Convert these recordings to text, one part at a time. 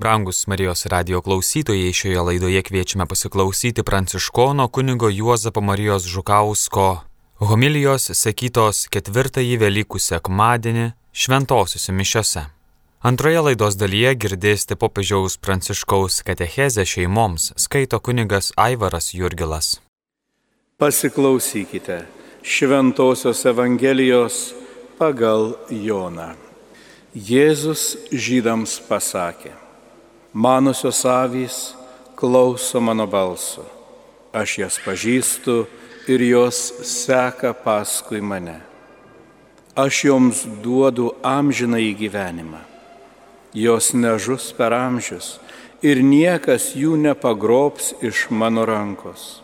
Brangus Marijos radio klausytojai, šioje laidoje kviečiame pasiklausyti pranciškono kunigo Juozapo Marijos Žukausko homilijos sakytos ketvirtąjį Velykų sekmadienį šventosiuose mišiose. Antroje laidos dalyje girdėsite popiežiaus pranciškaus katechezę šeimoms, skaito kunigas Aivaras Jurgilas. Pasiklausykite Šventojios Evangelijos pagal Joną. Jėzus žydams pasakė Manusios avys klauso mano balso. Aš jas pažįstu ir jos seka paskui mane. Aš joms duodu amžiną į gyvenimą. Jos nežus per amžius ir niekas jų nepagrobs iš mano rankos.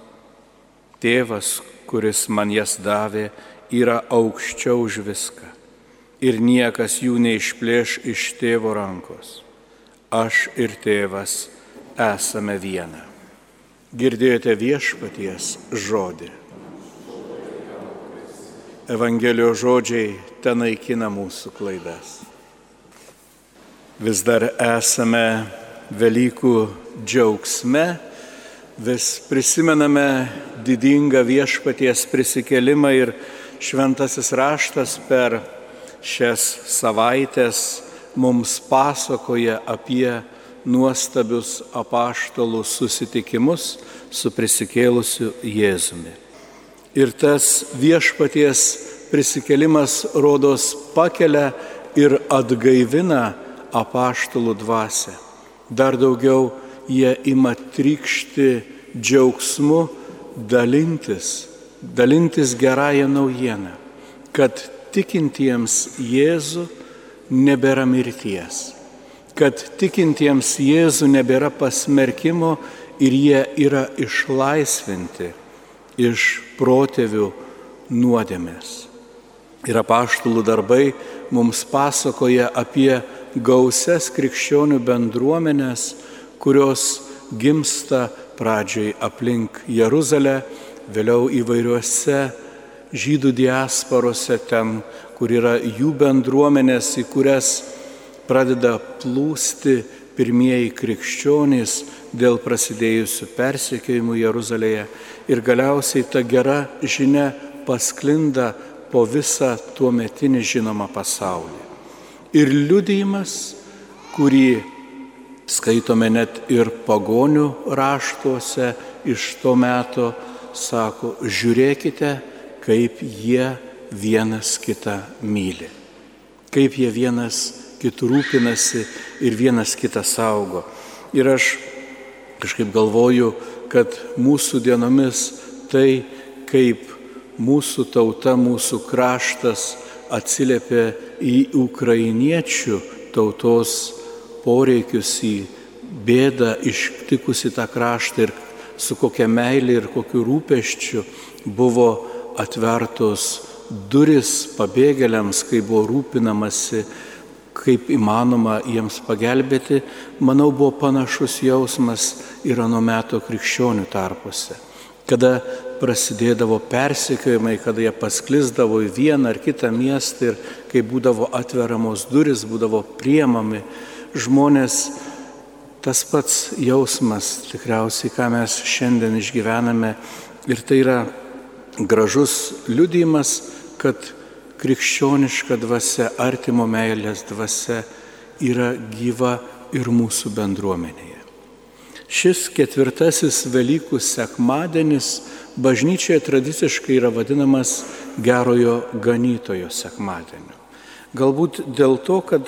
Tėvas, kuris man jas davė, yra aukščiau už viską ir niekas jų neišplėš iš tėvo rankos aš ir tėvas esame viena. Girdėjote viešpaties žodį. Evangelijos žodžiai ten naikina mūsų klaidas. Vis dar esame Velykų džiaugsme, vis prisimename didingą viešpaties prisikelimą ir šventasis raštas per šias savaitės mums pasakoja apie nuostabius apaštalų susitikimus su prisikėlusiu Jėzumi. Ir tas viešpaties prisikėlimas rodos pakelia ir atgaivina apaštalų dvasę. Dar daugiau jie ima trykšti džiaugsmu dalintis, dalintis gerąją naujieną, kad tikintiems Jėzų nebėra mirties, kad tikintiems Jėzų nebėra pasmerkimo ir jie yra išlaisvinti iš protėvių nuodėmės. Ir apaštulų darbai mums pasakoja apie gausias krikščionių bendruomenės, kurios gimsta pradžioj aplink Jeruzalę, vėliau įvairiuose žydų diasporose ten, kur yra jų bendruomenės, į kurias pradeda plūsti pirmieji krikščionys dėl prasidėjusių persekiojimų Jeruzalėje ir galiausiai ta gera žinia pasklinda po visą tuo metinį žinomą pasaulį. Ir liudijimas, kurį skaitome net ir pagonių raštuose iš to meto, sako, žiūrėkite, kaip jie vienas kitą myli, kaip jie vienas kitų rūpinasi ir vienas kitą saugo. Ir aš kažkaip galvoju, kad mūsų dienomis tai, kaip mūsų tauta, mūsų kraštas atsiliepia į ukrainiečių tautos poreikius, į bėdą ištikusi tą kraštą ir su kokia meilė ir kokiu rūpeščiu buvo atvertos duris pabėgėliams, kai buvo rūpinamasi, kaip įmanoma jiems pagelbėti, manau, buvo panašus jausmas ir anu meto krikščionių tarpuose. Kada prasidėdavo persekiojimai, kada jie pasklisdavo į vieną ar kitą miestą ir kai būdavo atveramos duris, būdavo priemami žmonės, tas pats jausmas tikriausiai, ką mes šiandien išgyvename ir tai yra gražus liudijimas, kad krikščioniška dvasia, artimo meilės dvasia yra gyva ir mūsų bendruomenėje. Šis ketvirtasis Velykų sekmadienis bažnyčioje tradiciškai yra vadinamas gerojo ganytojo sekmadieniu. Galbūt dėl to, kad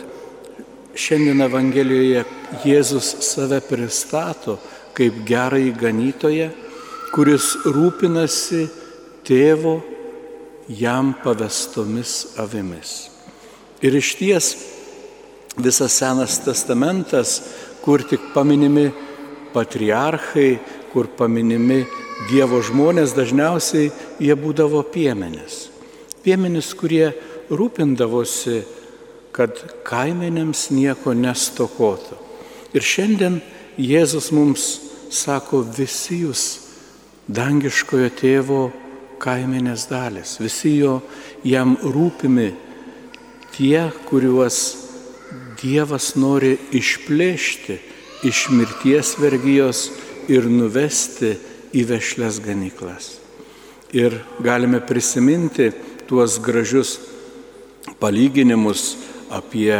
šiandien Evangelijoje Jėzus save pristato kaip gerąjį ganytoją, kuris rūpinasi tėvo jam pavestomis avimis. Ir iš ties visas Senas testamentas, kur tik paminimi patriarchai, kur paminimi Dievo žmonės, dažniausiai jie būdavo piemenis. Piemenis, kurie rūpindavosi, kad kaimenėms nieko nestokotų. Ir šiandien Jėzus mums sako, visi jūs dangiškojo tėvo kaimenės dalis, visi jo jam rūpimi tie, kuriuos Dievas nori išplėšti iš mirties vergyjos ir nuvesti į vešles ganyklas. Ir galime prisiminti tuos gražius palyginimus apie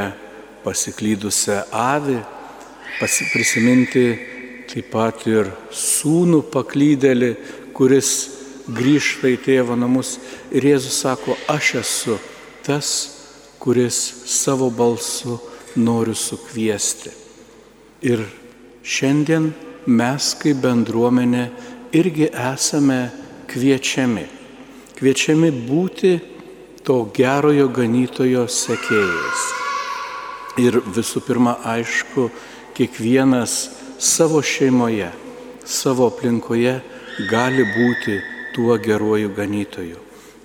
pasiklydusią avį, prisiminti taip pat ir sūnų paklydėlį, kuris grįžta į tėvo namus ir Jėzus sako, aš esu tas, kuris savo balsu noriu sukviesti. Ir šiandien mes kaip bendruomenė irgi esame kviečiami. Kviečiami būti to gerojo ganytojo sekėjais. Ir visų pirma, aišku, kiekvienas savo šeimoje, savo aplinkoje gali būti tuo geruoju ganytoju,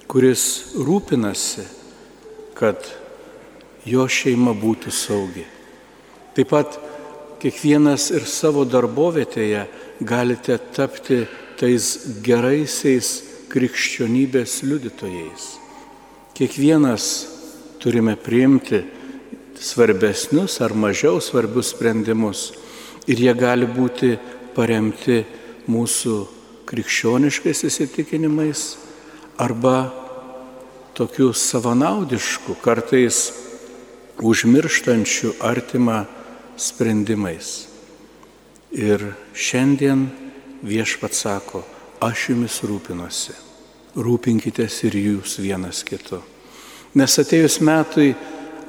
kuris rūpinasi, kad jo šeima būtų saugi. Taip pat kiekvienas ir savo darbovietėje galite tapti tais geraisiais krikščionybės liudytojais. Kiekvienas turime priimti svarbesnius ar mažiau svarbius sprendimus ir jie gali būti paremti mūsų krikščioniškais įsitikinimais arba tokių savanaudiškų, kartais užmirštančių artimą sprendimais. Ir šiandien viešpat sako, aš jumis rūpinosi, rūpinkitės ir jūs vienas kitu. Nes atėjus metui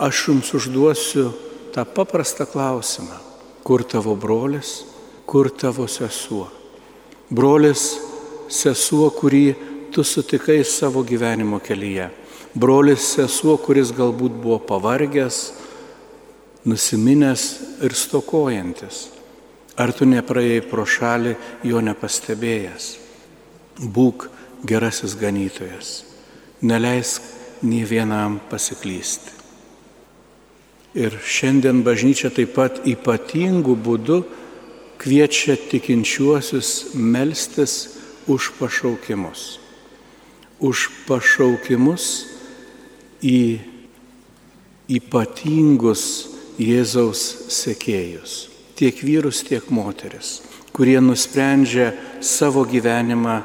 aš jums užduosiu tą paprastą klausimą, kur tavo brolis, kur tavo sesuo brolis, sesuo, kurį tu sutikai savo gyvenimo kelyje. Brolis, sesuo, kuris galbūt buvo pavargęs, nusiminęs ir stokojantis. Ar tu nepraėjai pro šalį jo nepastebėjęs? Būk gerasis ganytojas. Neleisk nei vienam pasiklysti. Ir šiandien bažnyčia taip pat ypatingų būdų kviečia tikinčiuosius melstis už pašaukimus. Už pašaukimus į ypatingus Jėzaus sekėjus. Tiek vyrus, tiek moteris, kurie nusprendžia savo gyvenimą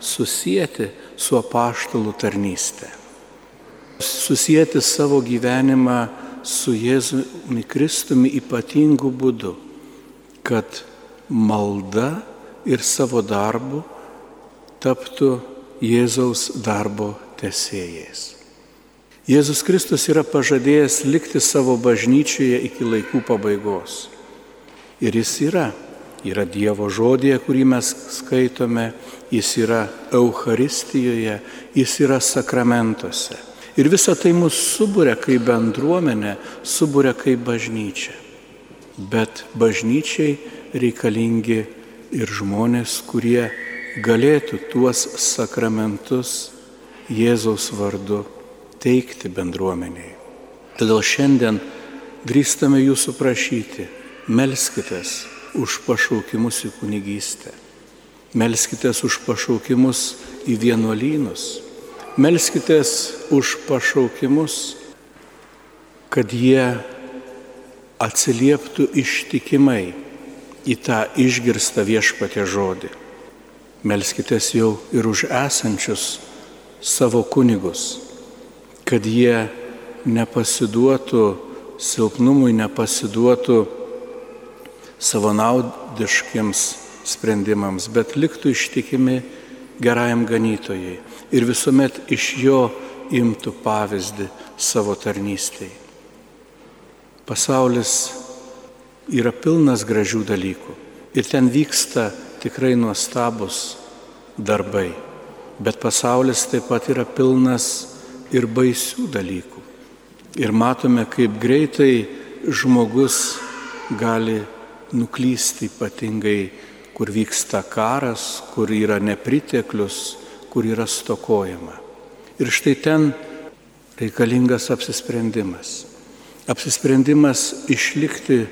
susijęti su apaštalų tarnystė. Susijęti savo gyvenimą su Jėzumi Kristumi ypatingu būdu kad malda ir savo darbu taptų Jėzaus darbo tesėjais. Jėzus Kristus yra pažadėjęs likti savo bažnyčioje iki laikų pabaigos. Ir jis yra. Yra Dievo žodėje, kurį mes skaitome, jis yra Euharistijoje, jis yra sakramentuose. Ir visa tai mus subūrė kaip bendruomenė, subūrė kaip bažnyčia bet bažnyčiai reikalingi ir žmonės, kurie galėtų tuos sakramentus Jėzaus vardu teikti bendruomeniai. Todėl šiandien drįstame jūsų prašyti, melskitės už pašaukimus į kunigystę, melskitės už pašaukimus į vienuolynus, melskitės už pašaukimus, kad jie atsilieptų ištikimai į tą išgirstą viešpatė žodį. Melskitės jau ir už esančius savo kunigus, kad jie nepasiduotų silpnumui, nepasiduotų savanaudiškiams sprendimams, bet liktų ištikimi gerajam ganytojai ir visuomet iš jo imtų pavyzdį savo tarnystėje. Pasaulis yra pilnas gražių dalykų ir ten vyksta tikrai nuostabus darbai, bet pasaulis taip pat yra pilnas ir baisių dalykų. Ir matome, kaip greitai žmogus gali nuklysti ypatingai, kur vyksta karas, kur yra nepriteklius, kur yra stokojama. Ir štai ten reikalingas apsisprendimas apsisprendimas išlikti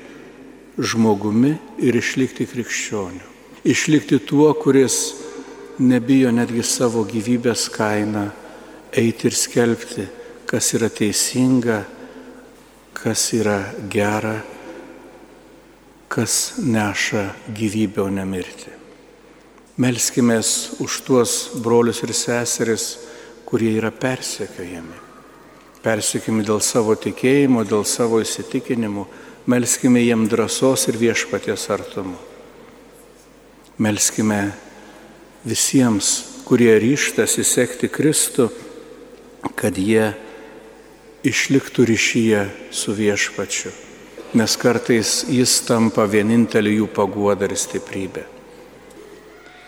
žmogumi ir išlikti krikščioniu. Išlikti tuo, kuris nebijo netgi savo gyvybės kainą eiti ir skelbti, kas yra teisinga, kas yra gera, kas neša gyvybę, o ne mirtį. Melskime už tuos brolius ir seseris, kurie yra persekiojami. Persekiojami dėl savo tikėjimo, dėl savo įsitikinimų. Melskime jiem drąsos ir viešpaties artumo. Melskime visiems, kurie ryštasi sekti Kristų, kad jie išliktų ryšyje su viešpačiu nes kartais jis tampa vienintelį jų paguodą ir stiprybę.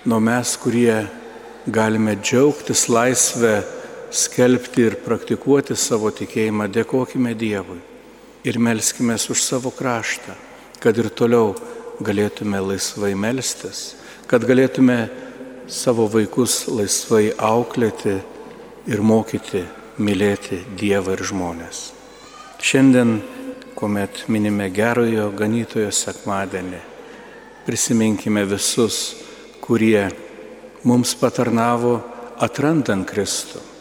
Nuo mes, kurie galime džiaugtis laisvę, skelbti ir praktikuoti savo tikėjimą, dėkojime Dievui ir melskime už savo kraštą, kad ir toliau galėtume laisvai melstis, kad galėtume savo vaikus laisvai auklėti ir mokyti mylėti Dievą ir žmonės. Šiandien kuomet minime gerojo ganytojo sekmadienį. Prisiminkime visus, kurie mums patarnavo atrandant Kristų.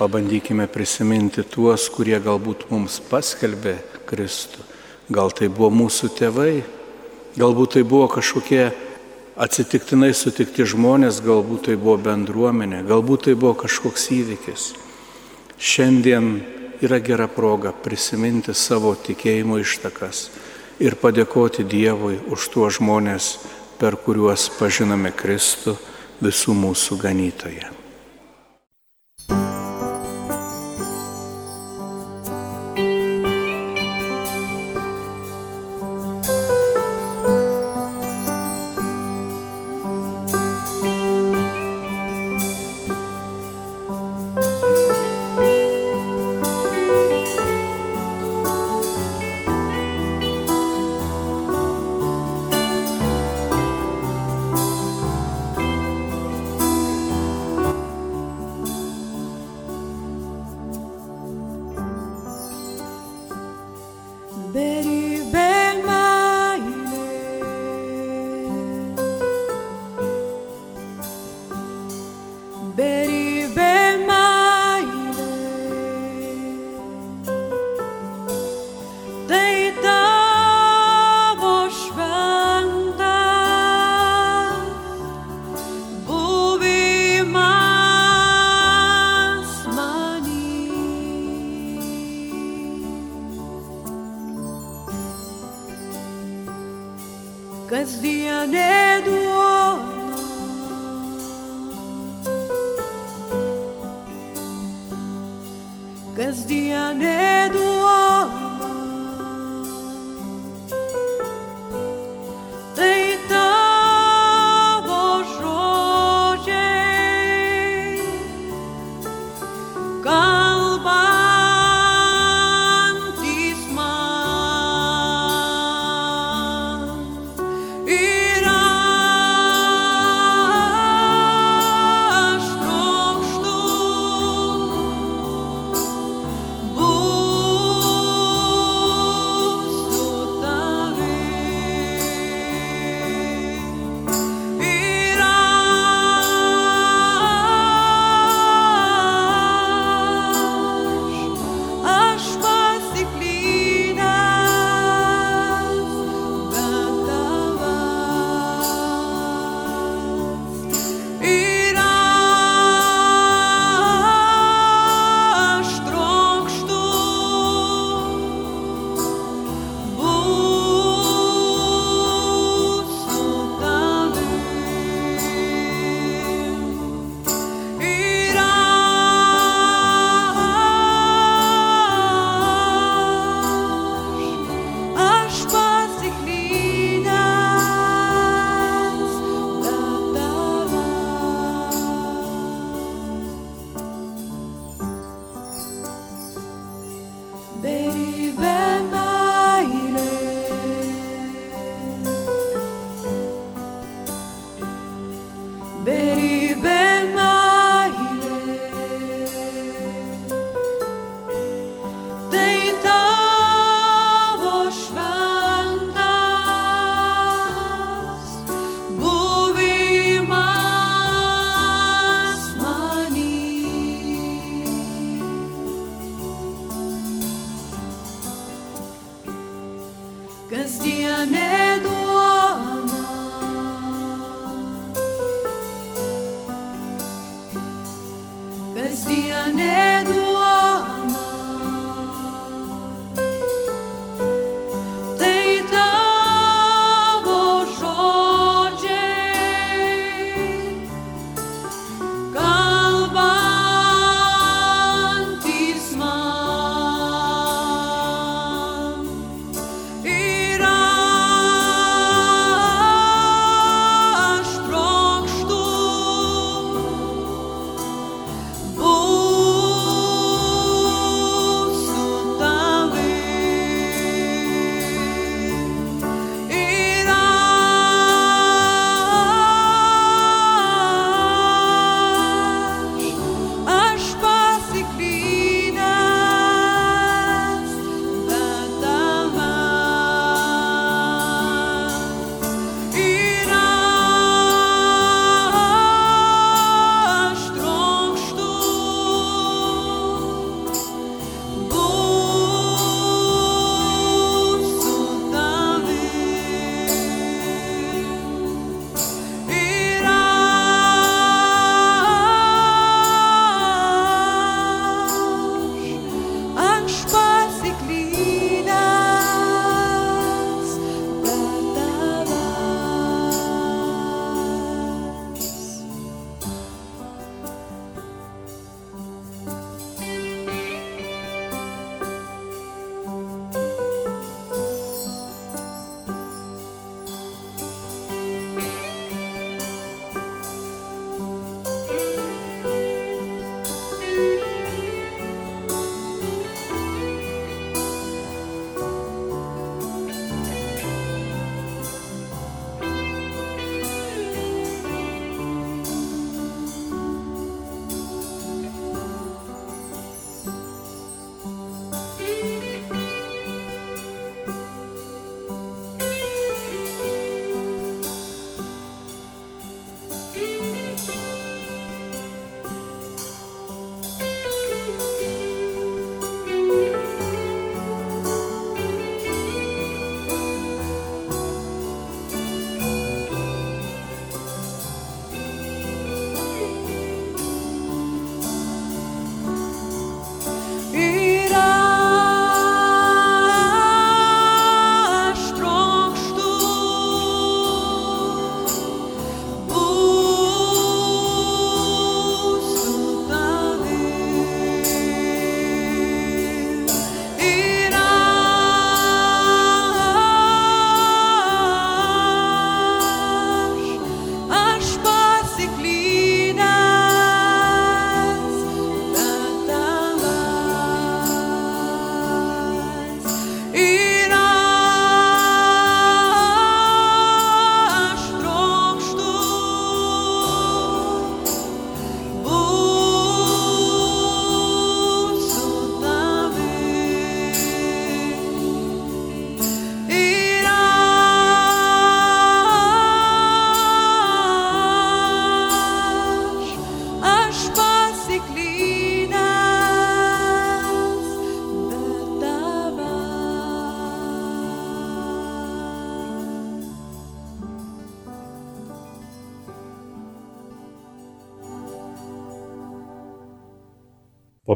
Pabandykime prisiminti tuos, kurie galbūt mums paskelbė Kristų. Gal tai buvo mūsų tėvai, galbūt tai buvo kažkokie atsitiktinai sutikti žmonės, galbūt tai buvo bendruomenė, galbūt tai buvo kažkoks įvykis. Šiandien yra gera proga prisiminti savo tikėjimo ištakas ir padėkoti Dievui už tuos žmonės, per kuriuos pažinome Kristų visų mūsų ganytoje.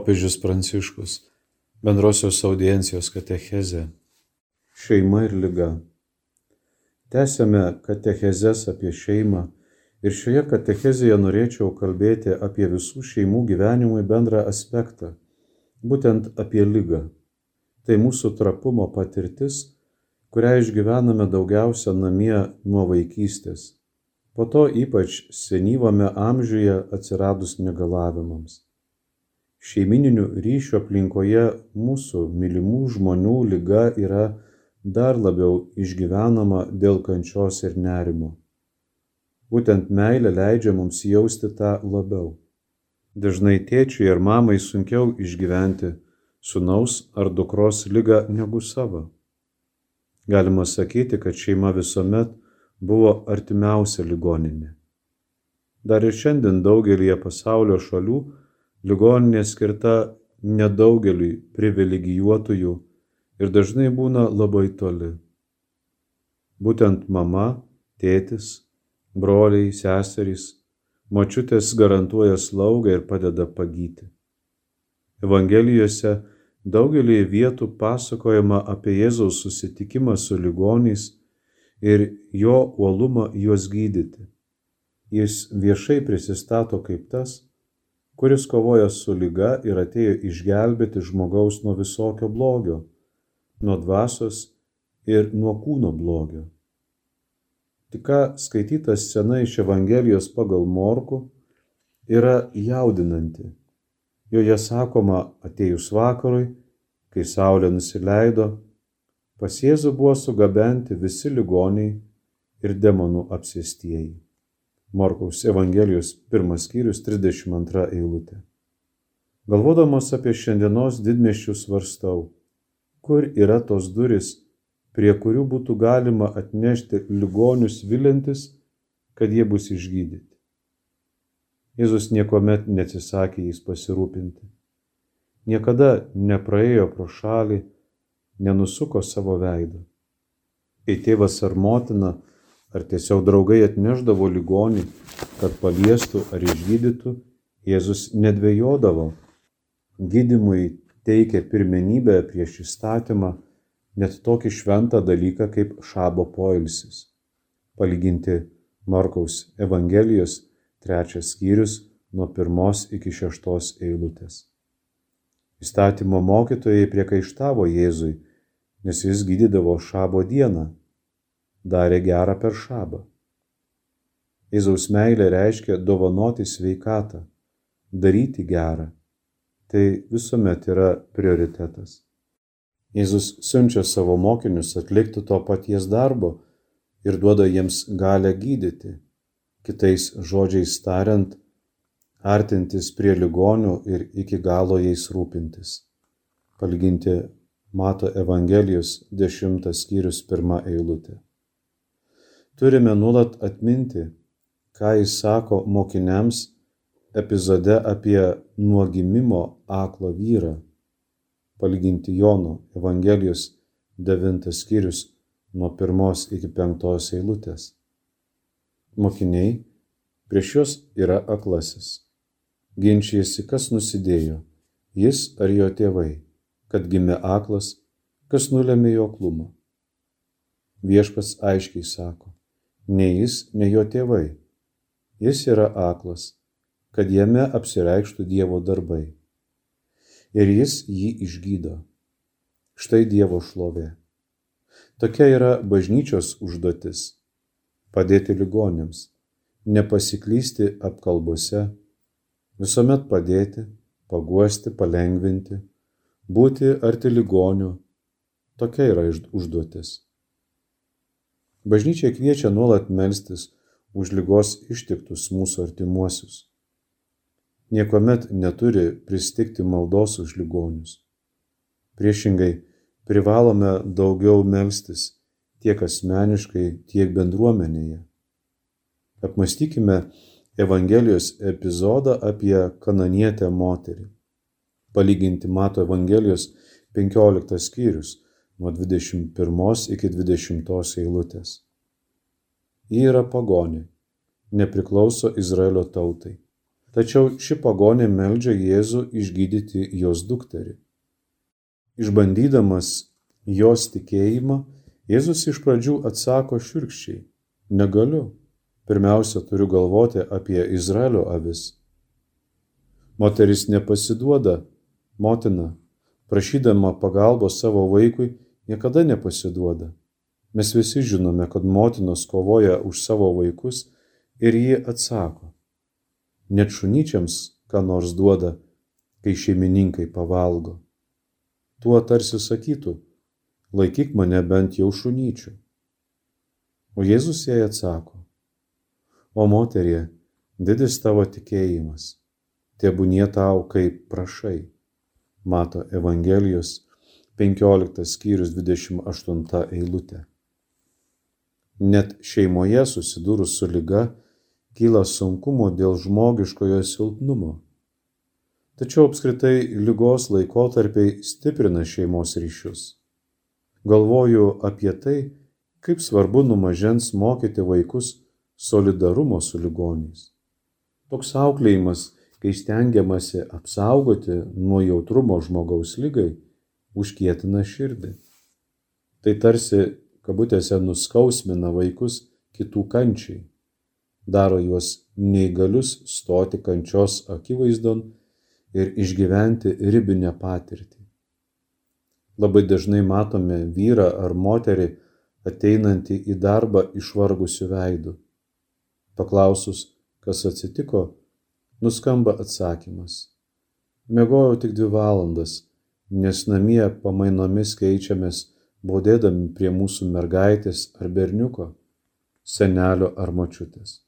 Popiežius Pranciškus, bendrosios audiencijos katechezė, šeima ir lyga. Tęsėme katechezės apie šeimą ir šioje katechezėje norėčiau kalbėti apie visų šeimų gyvenimui bendrą aspektą, būtent apie lygą. Tai mūsų trapumo patirtis, kurią išgyvename daugiausia namie nuo vaikystės, po to ypač senyvame amžiuje atsiradus negalavimams šeimininių ryšių aplinkoje mūsų mylimų žmonių lyga yra dar labiau išgyvenama dėl kančios ir nerimo. Būtent meilė leidžia mums jausti tą labiau. Dažnai tėčiui ir mamai sunkiau išgyventi sunaus ar dukros lygą negu savo. Galima sakyti, kad šeima visuomet buvo artimiausia ligoninė. Dar ir šiandien daugelie pasaulio šalių ligoninė skirta nedaugeliui privilegijuotųjų ir dažnai būna labai toli. Būtent mama, tėtis, broliai, seserys, močiutės garantuoja slaugą ir padeda pagyti. Evangelijose daugelį vietų pasakojama apie Jėzaus susitikimą su ligoniais ir jo uolumą juos gydyti. Jis viešai prisistato kaip tas, kuris kovoja su lyga ir atėjo išgelbėti žmogaus nuo visokio blogio, nuo dvasios ir nuo kūno blogio. Tik ką skaityta scena iš Evangelijos pagal Morku yra jaudinanti. Joje sakoma, atėjus vakarui, kai saulė nusileido, pas Jėzų buvo sugabenti visi ligoniai ir demonų apsėstieji. Morkaus Evangelijos pirmas skyrius 32 eilutė. Galvodamas apie šiandienos didmeščius svarstau, kur yra tos duris, prie kurių būtų galima atnešti ligonius vilintis, kad jie bus išgydyti. Jėzus niekuomet neatsisakė jais pasirūpinti. Niekada nepraėjo pro šalį, nenusuko savo veidą. Kai tėvas ar motina ar tiesiog draugai atneždavo ligonį, kad paliestų ar išgydytų, Jėzus nedvėjodavo. Gydimui teikė pirmenybę prieš įstatymą net tokį šventą dalyką kaip šabo poilsis. Palyginti Markaus Evangelijos trečias skyrius nuo pirmos iki šeštos eilutės. Įstatymo mokytojai priekaištavo Jėzui, nes jis gydydavo šabo dieną darė gera per šabą. Jėzaus meilė reiškia dovanoti sveikatą, daryti gerą. Tai visuomet yra prioritetas. Jėzus siunčia savo mokinius atlikti to paties darbo ir duoda jiems galę gydyti, kitais žodžiais tariant, artintis prie ligonių ir iki galo jais rūpintis. Palyginti Mato Evangelijos 10 skyrius 1 eilutė. Turime nuolat atminti, ką jis sako mokiniams epizode apie nuo gimimo aklą vyrą. Palyginti Jono Evangelijos 9 skyrius nuo 1 iki 5 eilutės. Mokiniai prieš juos yra aklasis. Ginčijasi, kas nusidėjo - jis ar jo tėvai, kad gimė aklas, kas nulėmė jo klumą. Viešpas aiškiai sako, nei jis, nei jo tėvai. Jis yra aklas, kad jame apsireikštų Dievo darbai. Ir jis jį išgydo. Štai Dievo šlovė. Tokia yra bažnyčios užduotis - padėti ligonėms, nepasiklysti apkalbose, visuomet padėti, paguosti, palengvinti, būti arti ligonių. Tokia yra užduotis. Bažnyčia kviečia nuolat melstis už lygos ištiktus mūsų artimuosius. Niekuomet neturi pristikti maldos už ligonius. Priešingai, privalome daugiau melstis tiek asmeniškai, tiek bendruomenėje. Apmastykime Evangelijos epizodą apie kananietę moterį. Palyginti Mato Evangelijos 15 skyrius nuo 21 iki 20 eilutės. Ji yra pagonė, nepriklauso Izraelio tautai. Tačiau ši pagonė meldžia Jėzų išgydyti jos dukterį. Išbandydamas jos tikėjimą, Jėzus iš pradžių atsako širkščiai - negaliu. Pirmiausia, turiu galvoti apie Izraelio avis. Moteris nepasiduoda, motina, prašydama pagalbos savo vaikui, niekada nepasiduoda. Mes visi žinome, kad motinos kovoja už savo vaikus ir ji atsako net šunyčiams ką nors duoda, kai šeimininkai pavalgo. Tuo tarsi sakytų, laikyk mane bent jau šunyčių. O Jėzus jai atsako, o moterie, didis tavo tikėjimas, tebūnie tau kaip prašai. Mato Evangelijos 15 skyrius 28 eilutė. Net šeimoje susidūrus su lyga, kyla sunkumų dėl žmogiškojo silpnumo. Tačiau apskritai lygos laikotarpiai stiprina šeimos ryšius. Galvoju apie tai, kaip svarbu numažens mokyti vaikus solidarumo su ligoniais. Toks auklėjimas, kai stengiamasi apsaugoti nuo jautrumo žmogaus lygai, užkietina širdį. Tai tarsi, kabutėse, nuskausmina vaikus kitų kančiai daro juos neįgalius stoti kančios akivaizdon ir išgyventi ribinę patirtį. Labai dažnai matome vyrą ar moterį ateinantį į darbą išvargusiu veidu. Paklausus, kas atsitiko, nuskamba atsakymas. Mėgojau tik dvi valandas, nes namie pamainomis keičiamės, bodėdami prie mūsų mergaitės ar berniuko, senelio ar močiutės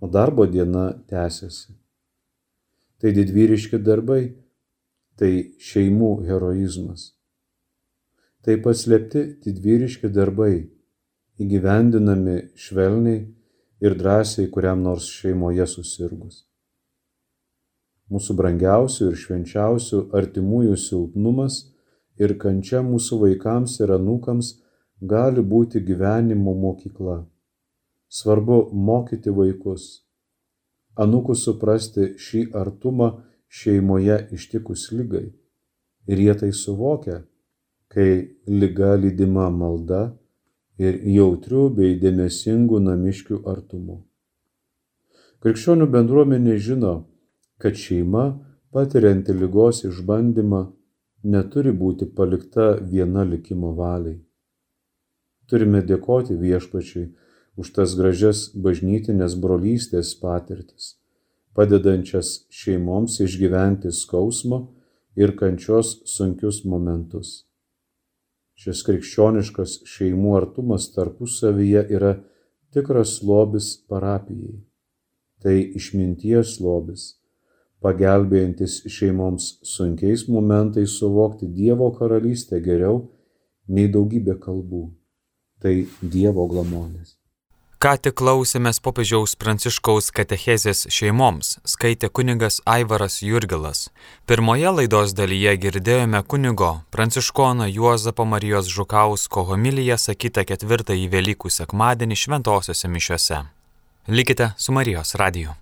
o darbo diena tęsiasi. Tai didvyriški darbai, tai šeimų heroizmas. Tai paslėpti didvyriški darbai, įgyvendinami švelniai ir drąsiai kuriam nors šeimoje susirgus. Mūsų brangiausių ir švenčiausių artimųjų silpnumas ir kančia mūsų vaikams ir anūkams gali būti gyvenimo mokykla. Svarbu mokyti vaikus, anūkus suprasti šį artumą šeimoje ištikus lygai. Ir jie tai suvokia, kai lyga lydima malda ir jautrių bei dėmesingų namiškių artumu. Krikščionių bendruomenė žino, kad šeima, patirianti lygos išbandymą, neturi būti palikta viena likimo valiai. Turime dėkoti viešpačiui už tas gražias bažnytinės brolystės patirtis, padedančias šeimoms išgyventi skausmo ir kančios sunkius momentus. Šis krikščioniškas šeimų artumas tarpusavyje yra tikras lobis parapijai. Tai išminties lobis, pagelbėjantis šeimoms sunkiais momentais suvokti Dievo karalystę geriau nei daugybė kalbų. Tai Dievo glamonės. Ką tik klausėmės popiežiaus pranciškaus katechezės šeimoms, skaitė kunigas Aivaras Jurgilas. Pirmoje laidos dalyje girdėjome kunigo pranciškono Juozapo Marijos Žukausko homiliją sakytą ketvirtąjį Velykų sekmadienį šventosiuose mišiuose. Likite su Marijos radiju.